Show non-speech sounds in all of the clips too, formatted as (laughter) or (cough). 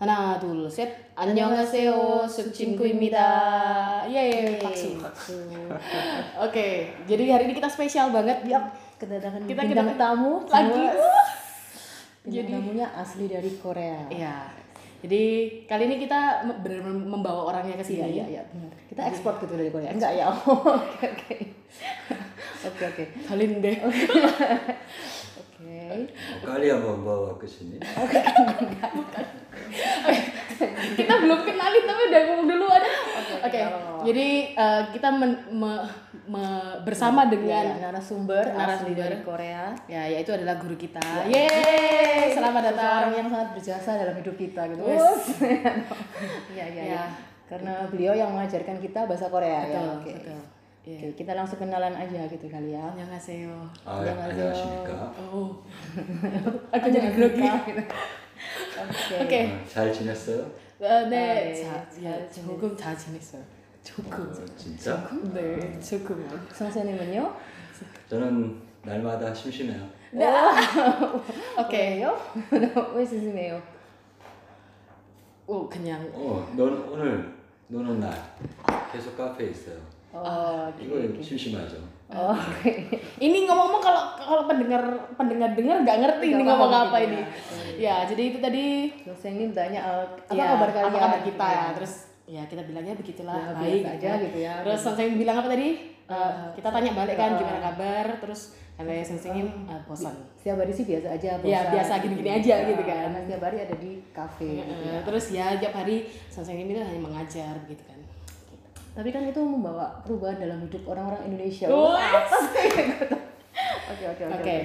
하나 둘 셋 안녕하세요 숙친구입니다 예 박수 박수. (laughs) oke jadi hari ini kita spesial banget Yap, kedatangan Kita bintang kedatangan tamu lagi. semua. Bintang Jadi- tamunya asli dari Korea. Iya. Jadi kali ini kita me- benar-benar membawa orangnya ke Iya, sini. iya, iya, benar. Kita ekspor gitu dari Korea. Enggak ya? Oh, (laughs) (laughs) Oke, oke. Oke, oke. Kalian deh. Oke. kalian membawa ke sini. (laughs) kita belum kenalin tapi udah ngomong dulu ada. Oke. Jadi eh, kita men- me- me- bersama Iya, dengan narasumber, asli Narasumber. dari Korea. ya yaitu adalah guru kita. Yeay, selamat datang. Seseorang yang sangat berjasa dalam hidup kita gitu. Wes. (laughs) Iya, iya, Ya. iya. Karena beliau yang mengajarkan kita bahasa Korea ya. Oke. betul. Iya. Oke, kita langsung kenalan aja gitu kali ya. 안녕하세요. 아, 안녕하세요. 안녕하십니까. Oh. (laughs) Aku jadi grogi. Oke. Oke. 어, 잘 지냈어요? 어, 네. 네, 자, 잘 야. 조금 잘 지냈어요. 조금. 어, 진짜? 네, 조금. 선생님은요? 저는 날마다 심심해요. (laughs) 오케이. 왜요? (laughs) 왜 스스메요? 오, 그냥. 어, 넌 오늘 노는 날 계속 카페에 있어요. Oh, ah, itu sih Shishima aja. Oh, ini ngomong-ngomong kalau kalau pendengar pendengar dengar nggak ngerti ini ngomong apa gitu ini. Ya. ya, jadi itu tadi Terus ini tanya eh, apa ya, kabar kalian? Apa kabar kita? Ya. Terus ya kita bilangnya begitulah ya, baik gitu aja ya. gitu ya. Terus Sensei bilang apa tadi? Uh, kita tanya balik kan gimana kabar? Terus karena Sensei uh, bosan. Setiap hari sih biasa aja bosan. Ya, biasa gini-gini aja gitu kan. Setiap hari ada di kafe. Gitu terus ya tiap hari Sensei ini hanya mengajar gitu kan tapi kan itu membawa perubahan dalam hidup orang-orang Indonesia apa (laughs) Oke oke oke.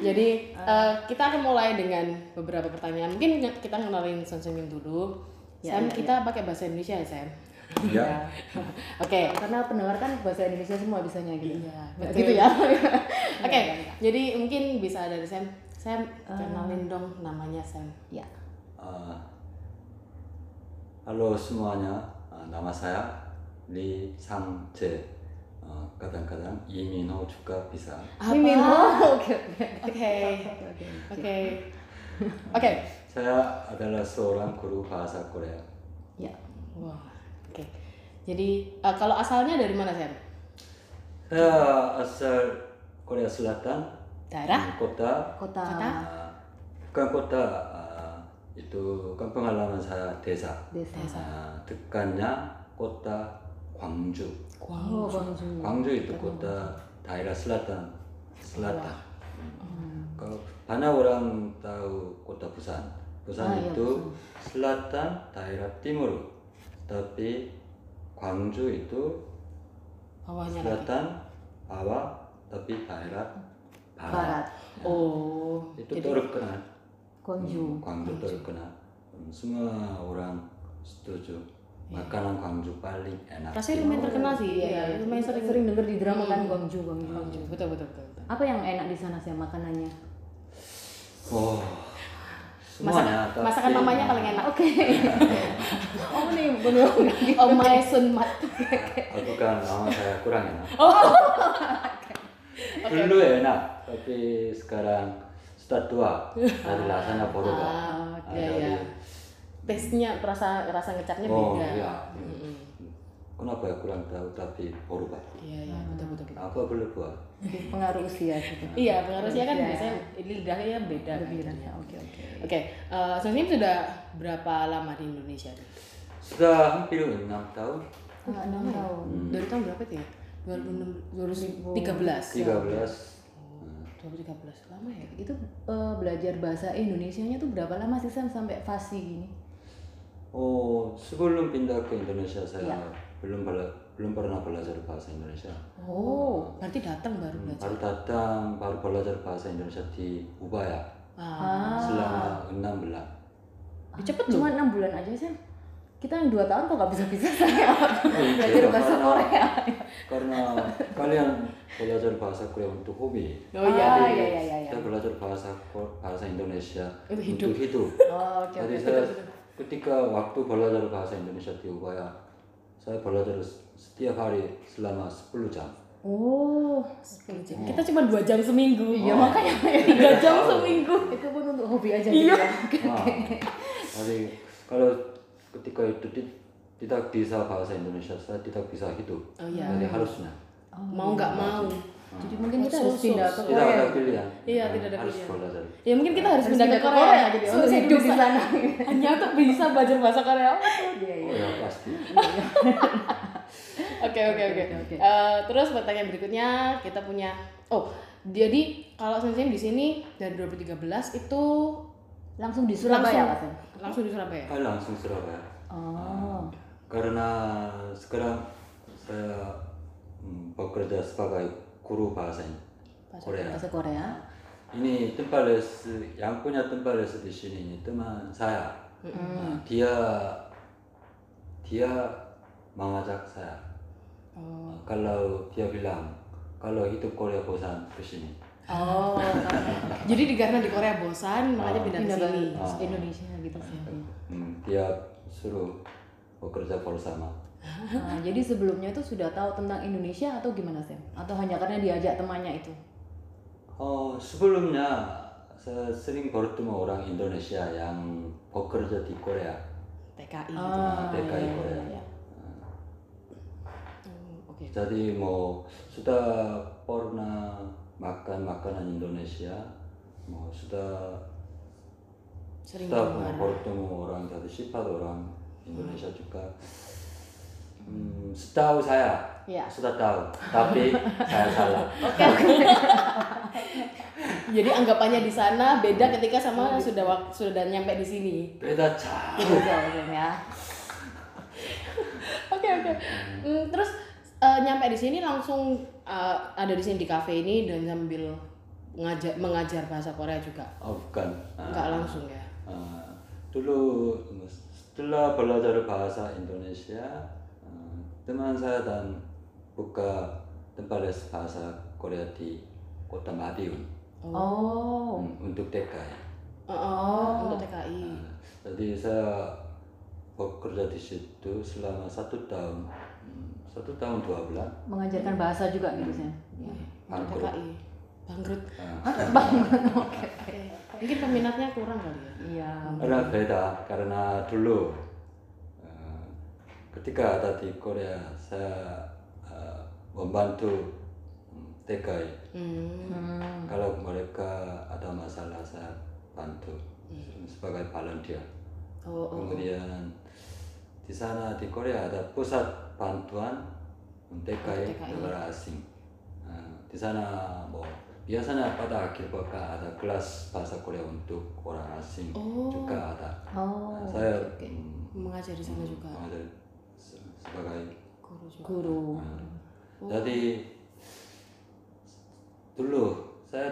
Jadi uh, kita akan mulai dengan beberapa pertanyaan. Mungkin kita kenalin Sun Seungin dulu. Ya, Sam, ya, kita ya. pakai bahasa Indonesia ya, Sam. Iya. (laughs) oke. Okay. Karena pendengar kan bahasa Indonesia semua bisanya gitu. Iya, ya, betul. gitu ya. (laughs) oke. Okay. Jadi mungkin bisa dari Sam. Sam, ah. kenalin dong namanya Sam. Ya. Uh, halo semuanya, nama saya Lee Sang-jae. 어, kadang-kadang Iminho juga bisa. Mimin. Oh, oke, oke. Oke, Oke. Saya adalah seorang guru bahasa Korea. Ya. Wah, oke. Jadi eh, kalau asalnya dari mana, Sam? Saya asal Korea Selatan. Daerah? Kota Kota. Kota? Ah, bukan kota itu kampung halaman saya desa. Desa. Ah, dekatnya kota Gwangju. Oh, Gwangju. Gwangju itu kota daerah selatan. Selatan. Hmm. Kalau banyak orang tahu kota Busan. Busan Ah, iya, itu selatan daerah timur. Tapi Gwangju itu Bawahnya lagi. selatan bawah tapi daerah barat. Barat. Oh, Itu jadi terkenal. Gwangju. Gwangju terkenal. Hmm, Semua orang setuju. Makanan Gwangju paling enak. rasanya lumayan terkenal sih. Iya, Iya, iya. lumayan sering. sering dengar di drama kan Gwangju, Gwangju. Betul, betul, betul. betul. Apa yang enak di sana sih makanannya? Oh, Masak, semuanya. tapi- masakan mamanya paling enak. Oke. (laughs) oh nih benar. Oh my sunmat. Aku kan nama saya kurang enak. (laughs) Oh. Dulu enak, tapi sekarang sudah tua. Dari rasanya berubah. Ah, Ah, iya, dari- iya. Taste-nya rasa rasa ngecapnya Oh beda. iya. Kenapa ya kurang tahu tapi berubah. Iya, iya, betul, betul. betul. Apa boleh buat? Pengaruh usia gitu. (laughs) Iya, pengaruhnya kan Iya. biasanya lidahnya beda. Kan. rasa. Oke, oke. Oke, eh Sonsim sudah berapa lama di Indonesia? Sudah hampir enam tahun. Ah, enam tahun. Dari tahun berapa ya? 2006, 2013. 13 2013 lama ya? Itu eh, belajar bahasa Indonesianya tuh berapa lama sih Sam sampai fasih gini? Oh, sebelum pindah ke Indonesia saya Iya. belum bela- belum pernah belajar bahasa Indonesia. Oh, berarti datang baru Hmm, belajar. baru datang, baru belajar bahasa Indonesia di Ubaya Ah, selama enam bulan. ya cepet. Cuma enam bulan aja Sam. Kita yang dua tahun kok nggak bisa bisa saya (laughs) belajar Iya, bahasa karena- Korea. Karena kalian belajar bahasa Korea untuk hobi. Oh iya. Ah, iya iya iya. iya. Saya belajar bahasa bahasa Indonesia Untuk hidup. untuk hidup. Oh, oke Jadi oke. saya ketika waktu belajar bahasa Indonesia di Ubaya, saya belajar setiap hari selama 10 jam. Oh, Kita cuma dua jam seminggu. iya (laughs) makanya Tiga jam seminggu. itu pun untuk hobi aja gitu ya. (laughs) Ah, jadi kalau ketika itu ti- tidak bisa bahasa Indonesia, saya tidak bisa hidup. Oh, iya. Jadi harusnya mau nggak mau Jadi mungkin kita harus pindah ke tidak ada Korea. pilihan. Iya, tidak ada harus pilihan. belajar. ya mungkin kita harus, pindah ke Korea, Korea gitu ya, Supaya untuk hidup di bisa- sana. hanya untuk bisa belajar bahasa Korea Iya, iya. Oh ya pasti. (laughs) Oke oke oke. oke, oke. Eh, Terus pertanyaan berikutnya kita punya oh jadi kalau Sensei di sini dari 2013 itu Langsung di Surabaya, langsung, langsung di Surabaya. Ah, langsung Surabaya. Oh. Karena sekarang saya mm, bekerja sebagai guru bahasa Korea. Bahasa Korea. Ini tempat les yang punya tempat les di sini ini teman saya. Nah, dia dia mengajak saya. Oh. Kalau dia bilang kalau hidup Korea bosan ke sini. Oh, Jadi di karena di Korea bosan makanya pindah ke pindah sini. ke Indonesia gitu sih. Hmm, dia suruh bekerja bersama. Nah, jadi sebelumnya itu sudah tahu tentang Indonesia atau gimana Sam? Atau hanya karena diajak temannya itu? Oh, sebelumnya saya sering bertemu orang Indonesia yang bekerja di Korea. TKI. Ah, TKI iya, Korea. iya, iya. Hmm, Oke. Jadi mau sudah pernah makan makanan Indonesia, mau sudah Sering sudah bertemu orang dari sifat orang Indonesia juga. Hmm, setahu saya Ya. sudah tahu, tapi (laughs) saya salah. (laughs) Jadi anggapannya di sana beda ketika sama sudah wak- sudah nyampe di sini. Beda jauh. Ya. (laughs) Oke oke. Hmm, terus eh, nyampe di sini langsung eh, ada di sini di kafe ini dan sambil ngajar mengajar bahasa Korea juga. Oh, bukan. Ah, Enggak langsung ya. ah, dulu setelah belajar bahasa Indonesia, ah, teman saya dan buka tempat les bahasa Korea di kota Madiun Oh. hmm, untuk TKI. Oh, oh, untuk TKI. Ah, jadi saya bekerja di situ selama satu tahun, hmm, satu tahun dua bulan. Mengajarkan bahasa juga gitu Sam. Ya. Untuk Bangkrut. TKI. Bangkrut. Ah, (laughs) Oke. Mungkin peminatnya kurang kali ya. Iya. Karena beda, karena dulu ketika ada di Korea saya eh, membantu hmm, TKI. Hmm. Hmm. Kalau mereka ada masalah saya bantu sebagai volunteer. Oh, oh. Kemudian di sana di Korea ada pusat bantuan TKI TKI. negara asing. Nah, di sana mau biasanya pada akhir pekan ada kelas bahasa Korea untuk orang asing Oh. juga ada. Oh. Nah, saya oke. mm, Mengajar di sana juga. mengajar se- sebagai Guru juga. Guru. nah, jadi dulu saya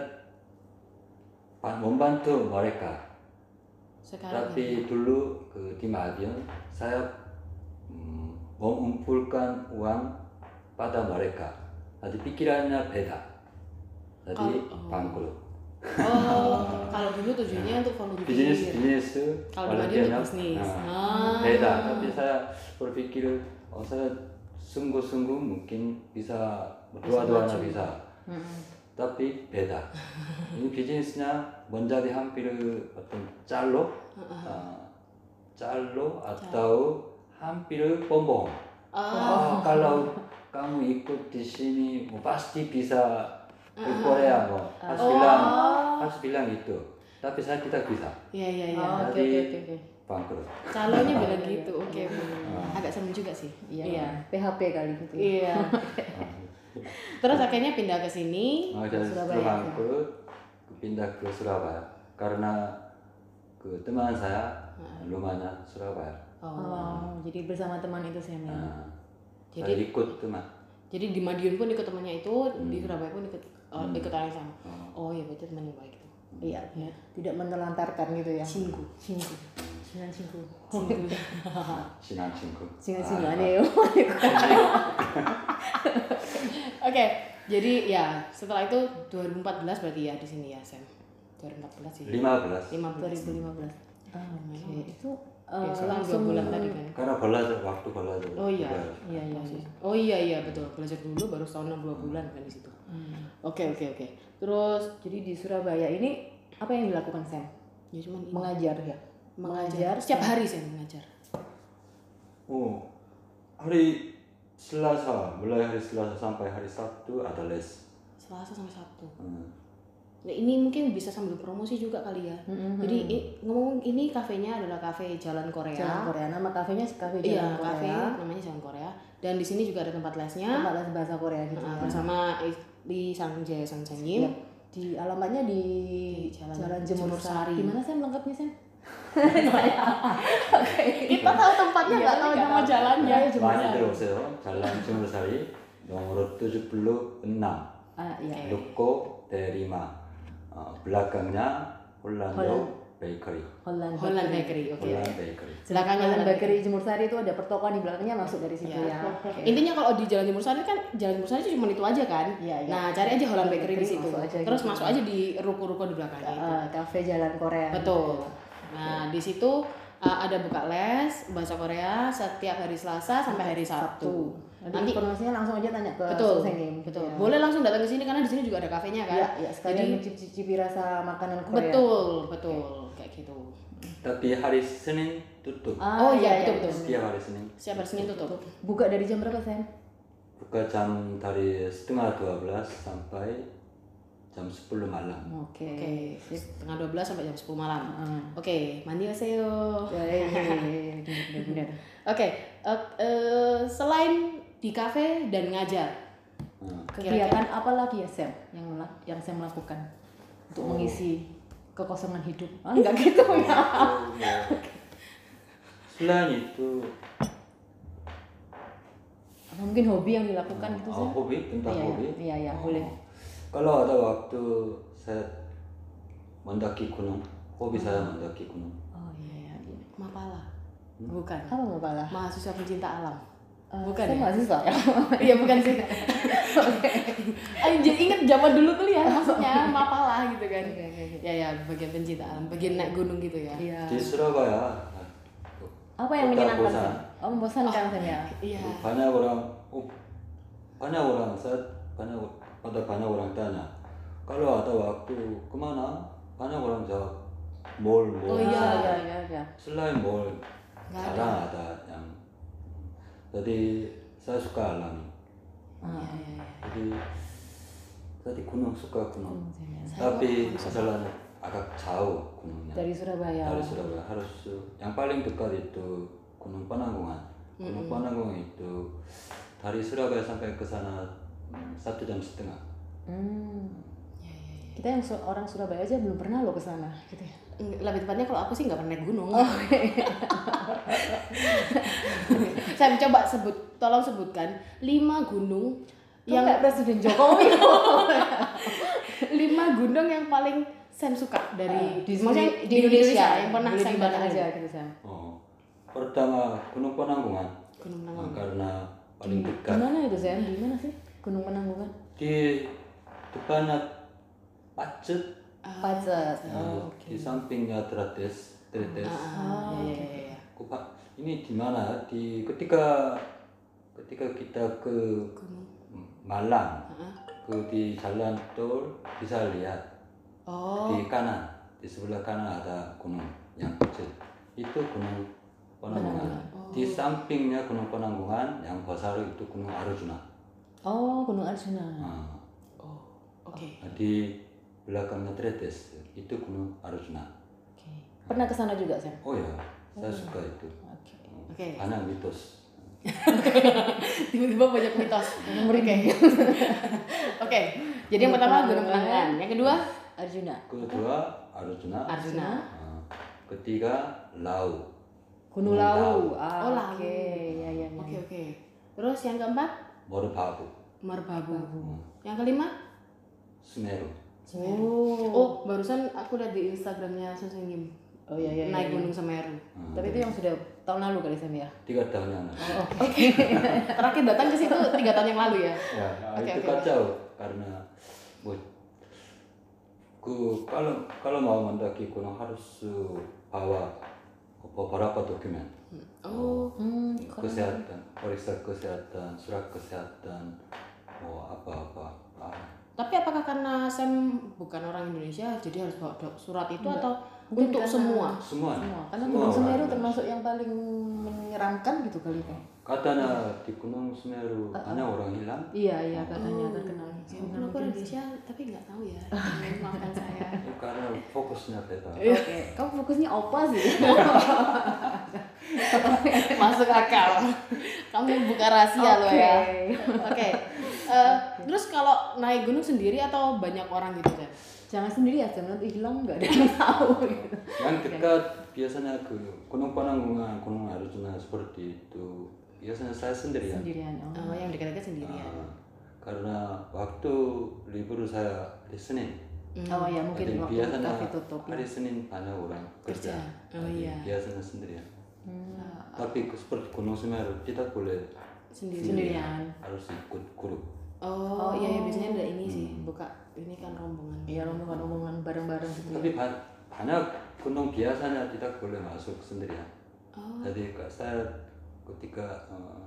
membantu mereka Sekarang tapi dulu ke di Madiun saya mm, mengumpulkan uang pada mereka jadi pikirannya beda jadi Kalau- oh. bangkrut (laughs) Oh, kalau dulu tujuannya untuk volunteer. bisnis bisnis Kalau di Madiun volunteernya, untuk bisnis. nah, Ah. beda tapi saya berpikir 어서 승구 승구 묶인 비사 도와도와나 비사. 따삐 음, 음. 배다. 이 비즈니스냐 먼자디 한피르 어떤 짤로? 아 짤로 아따우 한피르 뻔봉 아. 아. 깔라우 까무 입국 디시니 뭐 바스티 비사 아, 그 꼬레야 뭐. 아. 하스빌랑 하스빌랑 이뚜. 따삐 살기다 비사. 예, 예. 예예예. Bangkrut Calonnya (laughs) bilang gitu. Oke. oke. Ah. Agak serem juga sih. Iya. PHP kali gitu. Iya. (laughs) Terus akhirnya pindah ke sini. Dan Surabaya. bangkrut pindah ke Surabaya karena ke teman saya rumahnya Surabaya Oh. Oh, jadi bersama teman itu Sam ya. Nah, Jadi- saya ikut teman Jadi di Madiun pun ikut temannya itu, di Surabaya pun ikut oh, ikut orang sama. Oh iya berarti teman yang baik itu. Iya, tidak menelantarkan gitu ya. Cinggu. Cinggu. Sinan cinggu. (laughs) (laughs) 친한 친구. Sinan 아, cinggu aneh. (laughs) Oke, jadi ya setelah itu 2014 berarti ya di sini ya Sam. 2014 sih. 15. 15. 2015. Ah, Oke, itu Oke, eh, selang dua langsung bulan tadi kan. karena belajar waktu belajar. Oh iya. juga. Iya, iya. iya. Oh iya iya betul. Belajar dulu baru setahun enam dua bulan kan di situ. Oke oke oke. Terus Jadi di Surabaya ini Apa yang dilakukan Sam? Ya cuman ini. Mengajar ya. mengajar setiap hari saya mengajar. Oh, hari Selasa, mulai hari Selasa sampai hari Sabtu ada les. Selasa sampai Sabtu. Hmm. Nah, ini mungkin bisa sambil promosi juga kali ya. Jadi i- ngomong ini kafenya adalah kafe Jalan Korea. Jalan Korea. Nama kafenya kafe Iya, Jalan kafe Korea. namanya Jalan Korea. Dan di sini juga ada tempat lesnya Tempat les bahasa Korea gitu. Nah, bersama i- di Sangjae Sansenyim. Iya. Di alamatnya di, Di Jalan Jalan, Jemur Sari. Sari. Di mana Sam lengkapnya Sam? kita tahu tempatnya iya, nggak tahu nama jalannya iya, banyak terus ya. jalan Sumber Sari nomor 76 ah, iya, iya Luko Terima uh, ah, belakangnya Hollando Holland. Bakery. Holland, Holland Bakery. Oke. Okay. Holland Bakery. Silakan Holland Bakery Jemur Sari itu ada pertokoan di belakangnya masuk dari situ ya. ya. Okay. Intinya kalau di Jalan Jemur Sari kan Jalan Jemur Sari cuma itu aja kan. Ya, ya. Nah, cari aja Holland Bakery, Bakery di situ. Masuk aja Terus gitu. masuk aja di ruko-ruko di belakangnya. Uh, cafe Jalan Korea. Betul. Nah, di situ uh, ada buka les bahasa Korea setiap hari Selasa sampai hari Sabtu. Nanti, Nanti informasinya langsung aja tanya ke betul, betul. Ya. Boleh langsung datang ke sini karena di sini juga ada kafenya kan. Iya, iya, sekalian Jadi- mencicipi rasa makanan Korea. Betul, betul, kayak gitu. tapi hari Senin tutup Ah, Oh, iya, betul, betul. setiap hari Senin Siap hari Senin tutup. Buka dari jam berapa, Sam? buka jam dari setengah 12 sampai jam 10 malam Oke. Oke, setengah 12 sampai jam 10 malam. Ah. Oke, mandi haseyo. Ya, ya, ya, ya, ya. Oke, eh, eh, selain di kafe dan ngajar, Hmm. Kegiatan apa lagi ya, Sam? Yang yang saya melakukan untuk Oh. mengisi kekosongan hidup? Ah, enggak (laughs) gitu ya. Oh, ya. selain itu Apa mungkin hobi yang dilakukan gitu, oh, Sam? hobi tentang Iya, hobi iya, iya, Oh. boleh. Kalau ada waktu saya mendaki gunung hobi saya mendaki gunung Oh iya, iya. iya. Mapala. Bukan. Apa mau pala? Mahasiswa pencinta alam. Eh, Bukan saya ya? mahasiswa ya. (laughs) Iya bukan sih. (laughs) Ayo jadi inget zaman dulu kuliah maksudnya (laughs) Mapala gitu kan. Oke, oke, oke. Ya ya bagian pencinta alam, bagian naik gunung gitu ya. Iya. di Surabaya Apa yang Kota menyenangkan, bosan. Oh, membosankan, Sam ya? Iya. banyak orang oh, banyak orang saya banyak ada banyak orang tanya kalau ada waktu ke mana banyak orang jawab mall mall Oh, iya. Ah, iya, iya, iya. selain mall Nggak jarang ada. yang jadi saya suka alam Iya iya iya. jadi jadi gunung suka gunung Hmm, Sam, ya. Saya tapi kok- masalahnya agak jauh gunungnya Dari Surabaya. dari Surabaya harus yang paling dekat itu Gunung Penanggungan. Gunung Penanggungan itu dari Surabaya sampai ke sana hmm, satu jam setengah. Hmm. Iya iya iya. Kita yang su- orang Surabaya aja belum pernah loh ke sana, gitu ya. Eng- Lebih tepatnya kalau aku sih nggak pernah naik gunung. Oh, (laughs) Saya coba sebut, tolong sebutkan lima gunung yang yang kayak Presiden Jokowi. (laughs) lima gunung yang paling Sam suka dari di, maksudnya di, Indonesia, yang pernah Sam di datangin. aja gitu, Sam. Oh, pertama Gunung Penanggungan Gunung nah, Penanggungan. karena paling Di dekat mana itu, Sam? Di mana sih? Gunung Penanggungan? di depannya Pacet, Pacet. nah, di sampingnya Tretes, Tretes. Ah, iya iya iya. iya. Ku- Pak, ini di mana? Di ketika ketika kita ke Gunung. Malang, Ah. ke di jalan tol bisa lihat Oh, di kanan di sebelah kanan ada gunung yang kecil itu gunung Penanggungan di sampingnya gunung Penanggungan yang besar itu gunung Arjuna Oh, Gunung Arjuna. nah, oh, oke. di belakangnya Tretes itu gunung Arjuna Oke. Pernah ke sana juga, Sam? oh ya saya suka itu Oke. Oke. banyak mitos (laughs) Tiba-tiba banyak mitos. Oke. (laughs) Oke. Jadi yang pertama Gunung Penanggungan, yang kedua Arjuna. kedua Arjuna Arjuna. Nah, ketiga Lau Gunung. Oh, Ah, Lawu. Oke, ya ya ya. Oke oke. Terus yang keempat Merbabu Merbabu. Hmm, Yang kelima Semeru Oh. Oh, barusan aku lihat di Instagramnya Susengim. Oh iya iya. Naik iya. Gunung Semeru. Hmm, Tapi itu yang sudah tahun lalu kali Sam ya. tiga tahun yang lalu Oh, (laughs) Terakhir datang ke situ tiga tahun yang lalu ya. Ya, Oke, itu oke. kacau karena bu, ku kalau kalau mau mendaki gunung harus uh, bawa beberapa dokumen Oh, Hmm, kesehatan, periksa kesehatan, surat kesehatan, mau apa-apa, ah, Tapi apakah karena Sam bukan orang Indonesia jadi harus bawa do- surat itu atau Mungkin untuk karena- semua? semua Semua. Karena Semua Gunung Semeru termasuk yang paling menyeramkan gitu kali Pak. katanya di Gunung Semeru banyak orang hilang Iya, iya katanya terkenal. Ya, mungkin aku orang Indonesia tapi nggak tahu ya. (laughs) Maafkan saya. Karena fokusnya beda Oke, kamu fokusnya opa sih. (laughs) Masuk akal. Kamu buka rahasia loh ya. Oke. Eh, terus kalau naik gunung sendiri atau banyak orang gitu kan? Jangan sendiri ya, jangan nanti hilang nggak ada yang (laughs) tahu gitu. yang dekat biasanya ke Gunung Pananggungan, Gunung Arjuna seperti itu biasanya saya sendirian Sendirian. Oh. Oh, yang dekat-dekat sendirian. Ah, karena waktu libur saya hari Senin Oh ya mungkin waktu biasanya kafe tutup. ya. hari Senin banyak orang kerja, Kerja. Oh, iya. biasanya sendirian Hmm. tapi ke- seperti Gunung Semeru tidak boleh Sendiri. Sendirian. harus ikut grup Oh, iya, iya biasanya ada ini sih, buka ini kan rombongan. Iya rombongan-rombongan bareng-bareng gitu. tapi ba- banyak gunung biasanya tidak boleh masuk sendirian Oh. jadi saya ketika eh,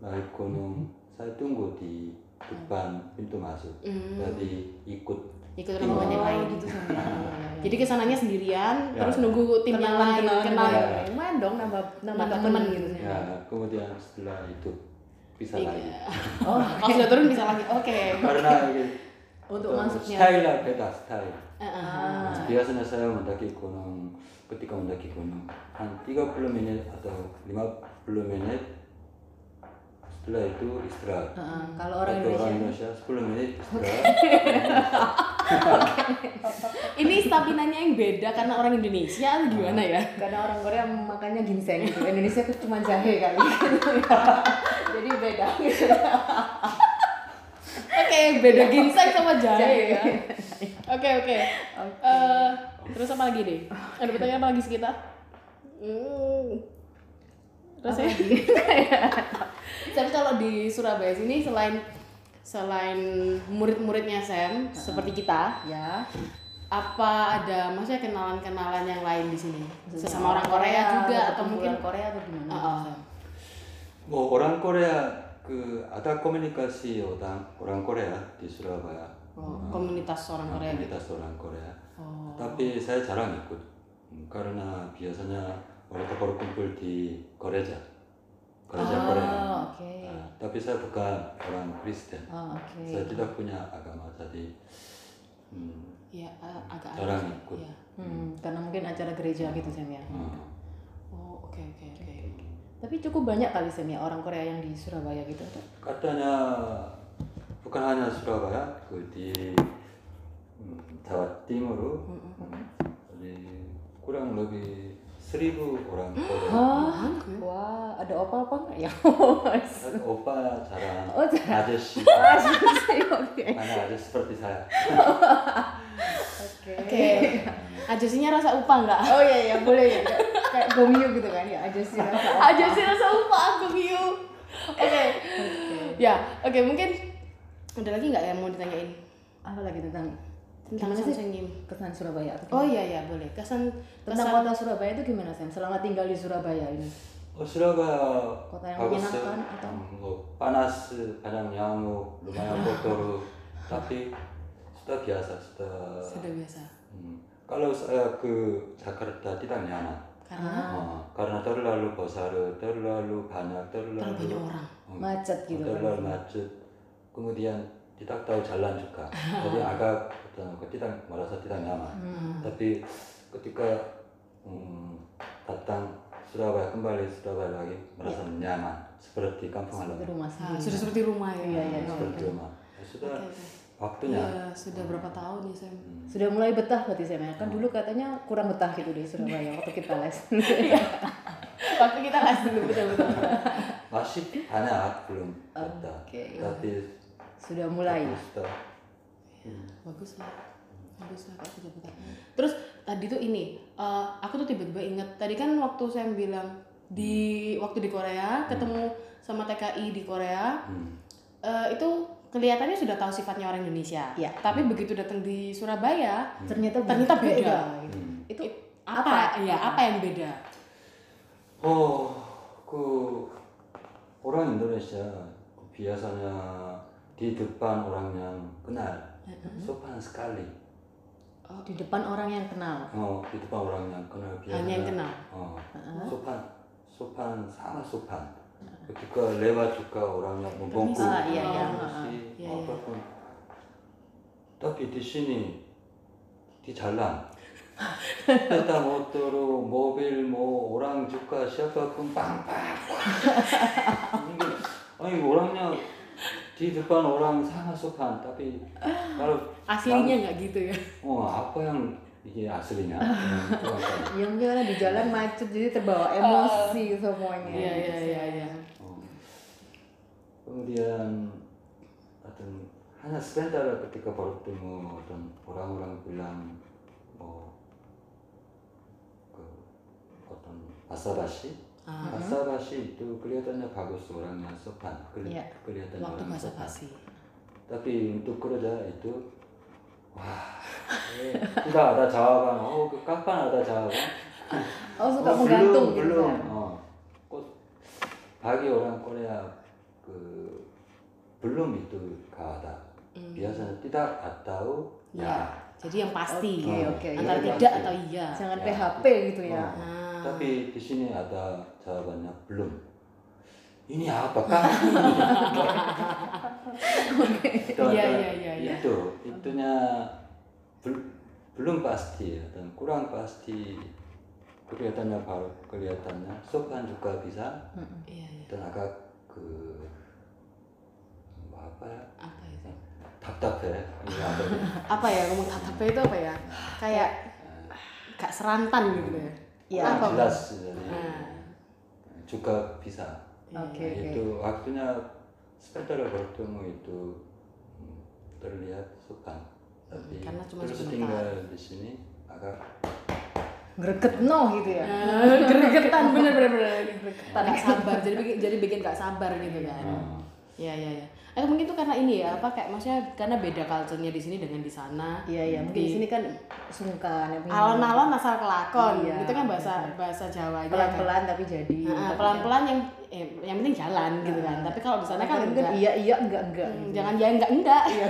naik gunung saya tunggu di depan pintu masuk Hmm. jadi ikut Ikut rombongan yang lain. gitu sama. (laughs) Jadi ke sananya sendirian, Ya. terus nunggu tim yang lain kenal. kenalan. Lumayan dong nambah nambah temen temen. gitu. ya kemudian setelah itu bisa Iya. lagi (laughs) Oh, Kalau sudah turun bisa lagi. Oke. karena ini (laughs) Untuk masuknya. style beda style. Ah. biasanya saya mendaki gunung ketika mendaki gunung 한30 menit atau 50 menit setelah itu istirahat Heeh, kalau orang orang Indonesia Indonesia 10 menit istirahat Ini stamina-nya yang beda karena orang Indonesia atau gimana ya? karena orang Korea makannya ginseng gitu. Indonesia tuh cuma jahe kali. Jadi beda gitu. Oke, beda ginseng sama jahe ya. Oke, oke. Eh, terus apa lagi deh? Ada pertanyaan apa lagi sih kita? Hmm. Terus ya? Sam (laughs) kalau di Surabaya sini selain selain murid-muridnya Sam seperti kita, Ya. apa ada maksudnya kenalan-kenalan yang lain di sini? Sesama orang Korea juga atau mungkin Korea atau gimana? Heeh. 뭐 orang Korea 그 ada komunikasi orang orang Korea di Surabaya oh, komunitas orang Korea gitu. komunitas orang Korea Oh. tapi saya jarang ikut karena biasanya mereka berkumpul di gereja gereja Ah, Korea. Nah, tapi saya bukan orang Kristen Oh, oke. saya tidak punya agama jadi hmm, Ya, agak Jarang sih. ikut. Iya. Hmm, karena mungkin acara gereja gitu Sam ya. hmm. Oh, oke oke oke. Tapi cukup banyak kali Sam ya orang Korea yang di Surabaya gitu. katanya bukan hanya Surabaya 그 di hmm, Jawa Timur jadi kurang lebih seribu orang Korea Hah? Wah, ada opa apa nggak ya? Opa jarang Oh, jarang. a저씨 (laughs) Oke. mana aja seperti saya Oke. Oke. Ajasinya rasa upah nggak? Oh iya iya boleh ya. Kayak- gomio gitu kan ya. Aja sih rasa opa. Ajasi rasa upah aku Miu. Oke. Ya, oke mungkin ada lagi nggak yang mau ditanyain Apa lagi tentang tentang apa sih? Sengim. Kesan Surabaya atau? Oh iya iya boleh. Kesan tentang kesan... kota Surabaya itu gimana sih Selama tinggal di Surabaya ini. Oh Surabaya. Kota yang menyenangkan atau? Panas, kadang nyamuk, lumayan (laughs) kotor, tapi sudah biasa sudah. Sudah biasa. Hmm. Kalau saya ke Jakarta tidak nyaman. Karena? Oh, karena terlalu besar terlalu banyak, terlalu, banyak orang, hmm, macet gitu. Kan? Terlalu kan? macet. Kemudian tidak tahu jalan juga (laughs) jadi agak tidak merasa tidak nyaman Hmm. tapi ketika um, datang Surabaya kembali Surabaya lagi merasa nyaman seperti kampung Seperti halaman rumah Ah, sendiri. sudah seperti rumah ya. Iya, iya, seperti rumah Ya, sudah Oke, oke. waktunya Iya, sudah berapa tahun nih Sam? Sudah mulai betah berarti Sam ya? Kan dulu katanya kurang betah gitu di Surabaya waktu kita les. (laughs) (laughs) Waktu kita les dulu betul betul. masih banyak belum ada Oke. tapi Sudah mulai. sudah bagus lah. Bagus lah gitu terus tadi tuh ini eh, aku tuh tiba-tiba inget tadi kan waktu saya bilang di waktu di Korea ketemu sama TKI di Korea hmm. eh, itu kelihatannya sudah tahu sifatnya orang Indonesia. Iya. tapi begitu datang di Surabaya Ternyata ternyata beda. Gitu. Hmm. Itu apa? ya apa yang beda? Oh, 그 orang Indonesia. Biasanya di depan orang yang kenal sopan sekali. Di depan orang yang kenal. Oh, di depan orang yang kenal Hanya yang kenal. Oh, sopan, sopan sangat sopan. Ketika lewat juga orang yang membungkuk, Ah, iya, iya. permisi, Iya, iya. apa pun. Tapi di sini di jalan sepeda motor, mobil, mau orang juga siapa pun pang-pang. (laughs) Ini, a니 orangnya di depan orang sangat suka tapi ah, kalau aslinya nggak gitu ya oh apa yang ah. (laughs) ya, aslinya. Yang gimana di jalan macet jadi terbawa ah. emosi semuanya. Iya iya gitu iya. Kan. iya. Oh. Kemudian atau hanya sebentar ketika baru ketemu dan orang-orang bilang oh, ke kota Asarashi Asal Basabasi itu kelihatannya bagus orangnya sopan, keli kelihatan Waktu orang sopan. Tapi untuk kerja itu wah, tidak ada jawaban. Oh, kapan ada jawaban? Oh, suka oh, menggantung belum, gitu. Belum. Ya? Oh. Kok bagi orang Korea ke belum itu kada. Hmm. Biasanya tidak atau ya. ya. Jadi yang pasti. Okay, okay. Antara ya, tidak pasti. atau iya. Jangan. PHP gitu ya. Oh. Tapi ah. di sini ada jawabannya belum. Ini apakah? (laughs) Oke. Iya iya iya. Itu iya. itunya bel, belum pasti ya dan kurang pasti. Kelihatannya baru kelihatannya sopan juga bisa. Dan iya, iya. agak ke apa ya? Apa itu? Taptape ya (laughs) apa ya ngomong taptape itu apa ya? Ah, Kayak ah. gak serantan gitu ya? Kurang Apa? jelas jadi Nah. juga bisa Oke Nah, itu waktunya sepeda bertemu itu hmm, terlihat sopan tapi karena cuma terus sebentar. tinggal di sini agak Greget no gitu ya. Ah, Gregetan bener bener bener. Gregetan gak sabar. Jadi bikin jadi bikin gak sabar gitu kan. hmm, Iya iya iya. Atau mungkin itu karena ini ya apa kayak maksudnya karena beda culture-nya di sini dengan di sana. Iya iya mungkin di sini kan sungkan. ya, Alon-alon asal kelakon. Iya, itu kan bahasa bahasa Jawanya kan. pelan-pelan tapi jadi. Nah, pelan-pelan yang eh, yang penting jalan gitu kan. Tapi kalau di sana kan kan enggak. iya iya enggak enggak. Hmm, gitu. Jangan ya enggak enggak. (laughs) Iya.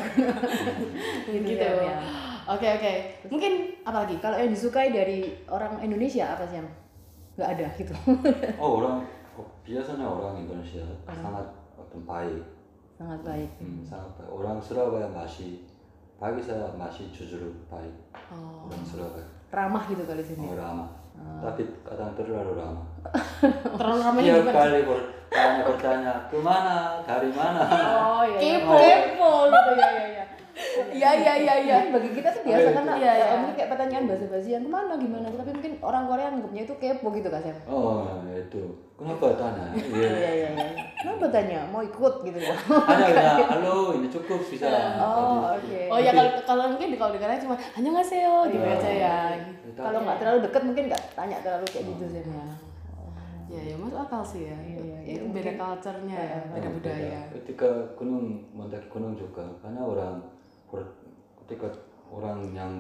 (laughs) gitu. ya, ya. Oke oke. Mungkin apa lagi? Kalau yang disukai dari orang Indonesia apa sih? Yang Nggak ada gitu. oh orang oh, biasanya orang Indonesia sangat 어떤 baik Sangat baik. hmm, sangat baik orang Surabaya masih bagi saya masih jujur baik Oh. orang Surabaya Ramah gitu kali sini. oh, ramah tapi kadang terlalu ramah (laughs) Terlalu ramai Tiap gimana? kali bertanya bertanya ke mana dari mana Oh iya. Kepo. Kepo gitu ya ya ya. Iya iya iya iya. Mungkin bagi kita tuh biasa Oh, kan iya, iya. eh, mungkin kayak pertanyaan basa-basi yang ke mana gimana tapi mungkin orang Korea anggapnya itu kepo gitu kan Sam? oh itu kenapa tanya Iya (laughs) Iya. iya iya. Kenapa tanya mau ikut gitu ya? ada ya halo ini cukup bisa Oh Tadi- oke. Oh ya kalau kalau mungkin di kalau di Korea cuma hanya nggak seo gitu Iya. aja ya. Kalau nggak terlalu dekat mungkin nggak tanya terlalu kayak gitu Sam ya. Ya ya masuk akal sih ya. Iya, iya, Itu iya, beda culture-nya ya, beda Oh, budaya. ketika gunung mendaki gunung juga karena orang ber- ketika orang yang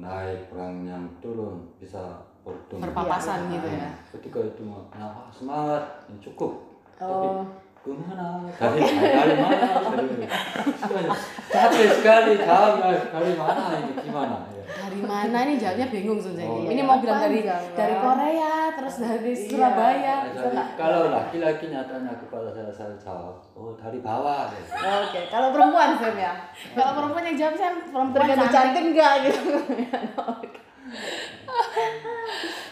naik orang yang turun bisa bertemu Berpapasan gitu ya. ketika itu mah nah, ah, semangat ini cukup Oh. tapi ke mana dari dari mana dari capek sekali jawabnya dari mana ini gimana ya. Dari mana nih jawabnya bingung Sun Oh, Ini iya. mau bilang dari Panjang, dari? Korea terus dari Surabaya. Jadi, kalau laki-laki nyatanya kepada saya saya jawab oh dari bawah. Oke, kalau perempuan Sam ya. Kalau perempuan yang jawab saya perempuan Tergantung cantik. enggak gitu. (laughs)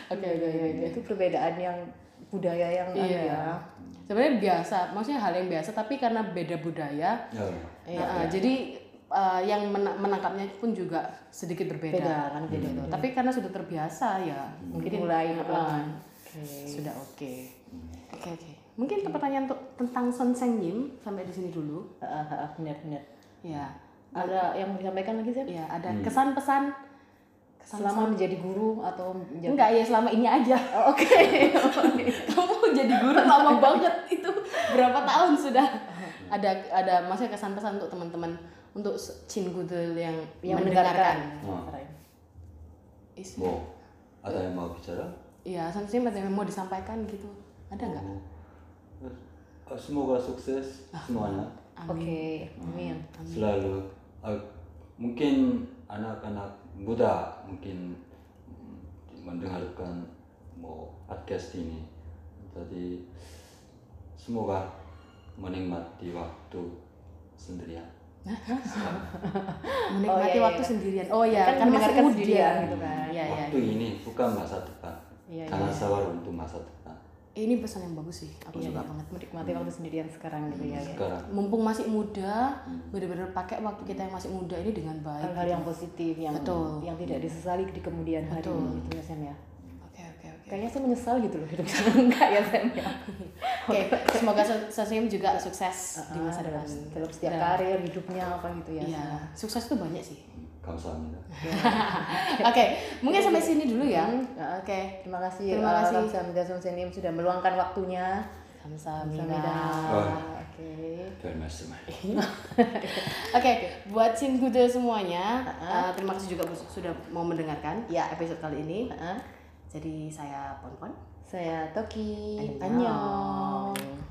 Oke oke oke. itu perbedaan yang budaya yang Iya. ya. Sebenarnya biasa, maksudnya hal yang biasa tapi karena beda budaya, ya. Iya, nah, jadi uh, yang mena- menangkapnya pun juga sedikit berbeda. Beda kan. Gitu. Tapi karena sudah terbiasa ya, mungkin mulai uh, perlahan. sudah oke. Oke oke. Mungkin untuk pertanyaan untuk tentang Son Senyim sampai di sini dulu. Heeh, heeh, benar benar. Ya, Ada yang mau disampaikan lagi Sam? ya ada kesan pesan. Selama menjadi guru atau menjadi Enggak ya selama ini aja. Oh, Oke. (laughs) Kamu jadi guru lama banget itu berapa tahun sudah? Ada ada maksudnya kesan pesan untuk teman-teman untuk Cingudel yang yang mendengarkan. mendengarkan. Is- 뭐 ada yang mau bicara? Iya, seharusnya ada yang mau disampaikan gitu. Ada nggak? Oh, semoga sukses semuanya. Oke, amin. selalu uh, mungkin anak-anak muda mungkin mm, mendengarkan mau podcast ini jadi semoga menikmati waktu sendirian Menikmati Oh, iya, waktu iya. sendirian. Oh ya, Kan kan, masih mendengarkan muda sendirian gitu kan. Iya, iya. waktu ini bukan masa depan Iya, jangan iya. sabar untuk masa depan Ini pesan yang bagus sih. Aku Iya, suka iya. banget. Menikmati waktu sendirian sekarang gitu ya. ya. sekarang Mumpung masih muda, bener-bener pakai waktu kita yang masih muda ini dengan baik. Hal-hal yang positif yang Betul. yang tidak disesali di kemudian hari Betul. gitu ya Sam ya Oke, oke, oke. Kayaknya saya menyesal gitu loh hidup saya enggak ya (laughs) Sam ya. Oke, semoga Sasim juga sukses di masa dalam, depan. dalam setiap Dan- karir hidupnya apa gitu ya. Iya, sukses itu banyak sih. 감사합니다 (laughs) Oke, mungkin sampai sini dulu ya. Nah, Oke, Terima kasih Terima uh, kasih. Kamsahamnida Sumsenim sudah meluangkan waktunya. Kamsahamnida. Kamsahamnida. Oh. Oke. 별 (laughs) 말씀을 Oke, buat Sin Gude semuanya, uh, terima kasih juga sudah mau mendengarkan Ya. episode kali ini. Heeh. Jadi saya Pon Pon Saya Toki. Annyeong. Annyeong.